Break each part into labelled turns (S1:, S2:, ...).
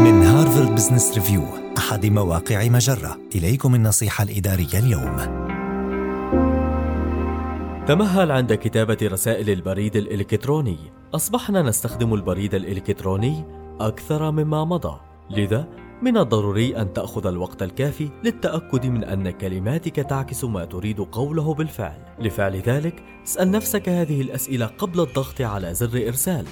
S1: من هارفارد بزنس ريفيو أحد مواقع مجرة. إليكم النصيحة الإدارية اليوم.
S2: تمهل عند كتابة رسائل البريد الإلكتروني. أصبحنا نستخدم البريد الإلكتروني أكثر مما مضى. لذا من الضروري أن تأخذ الوقت الكافي للتأكد من أن كلماتك تعكس ما تريد قوله بالفعل. لفعل ذلك اسأل نفسك هذه الأسئلة قبل الضغط على زر إرسال.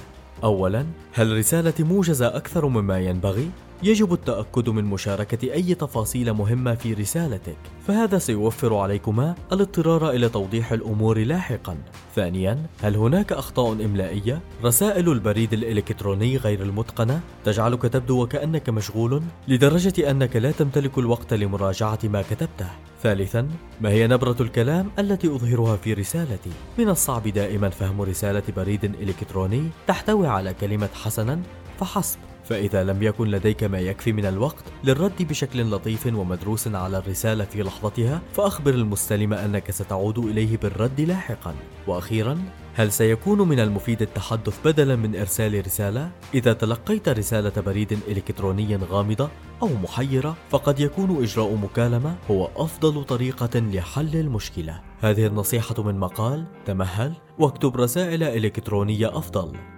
S2: أولا هل رسالتي موجزة أكثر مما ينبغي؟ يجب التأكد من مشاركة أي تفاصيل مهمة في رسالتك، فهذا سيوفر عليكما الاضطرار إلى توضيح الأمور لاحقا. ثانيا، هل هناك أخطاء إملائية؟ رسائل البريد الإلكتروني غير المتقنة تجعلك تبدو وكأنك مشغول لدرجة أنك لا تمتلك الوقت لمراجعة ما كتبته. ثالثا، ما هي نبرة الكلام التي أظهرها في رسالتي؟ من الصعب دائما فهم رسالة بريد إلكتروني تحتوي على كلمة حسنا فحسب فإذا لم يكن لديك ما يكفي من الوقت للرد بشكل لطيف ومدروس على الرسالة في لحظتها فأخبر المستلم أنك ستعود إليه بالرد لاحقا. وأخيرا هل سيكون من المفيد التحدث بدلا من إرسال رسالة؟ إذا تلقيت رسالة بريد إلكتروني غامضة أو محيرة فقد يكون إجراء مكالمة هو أفضل طريقة لحل المشكلة. هذه النصيحة من مقال تمهل واكتب رسائل إلكترونية أفضل.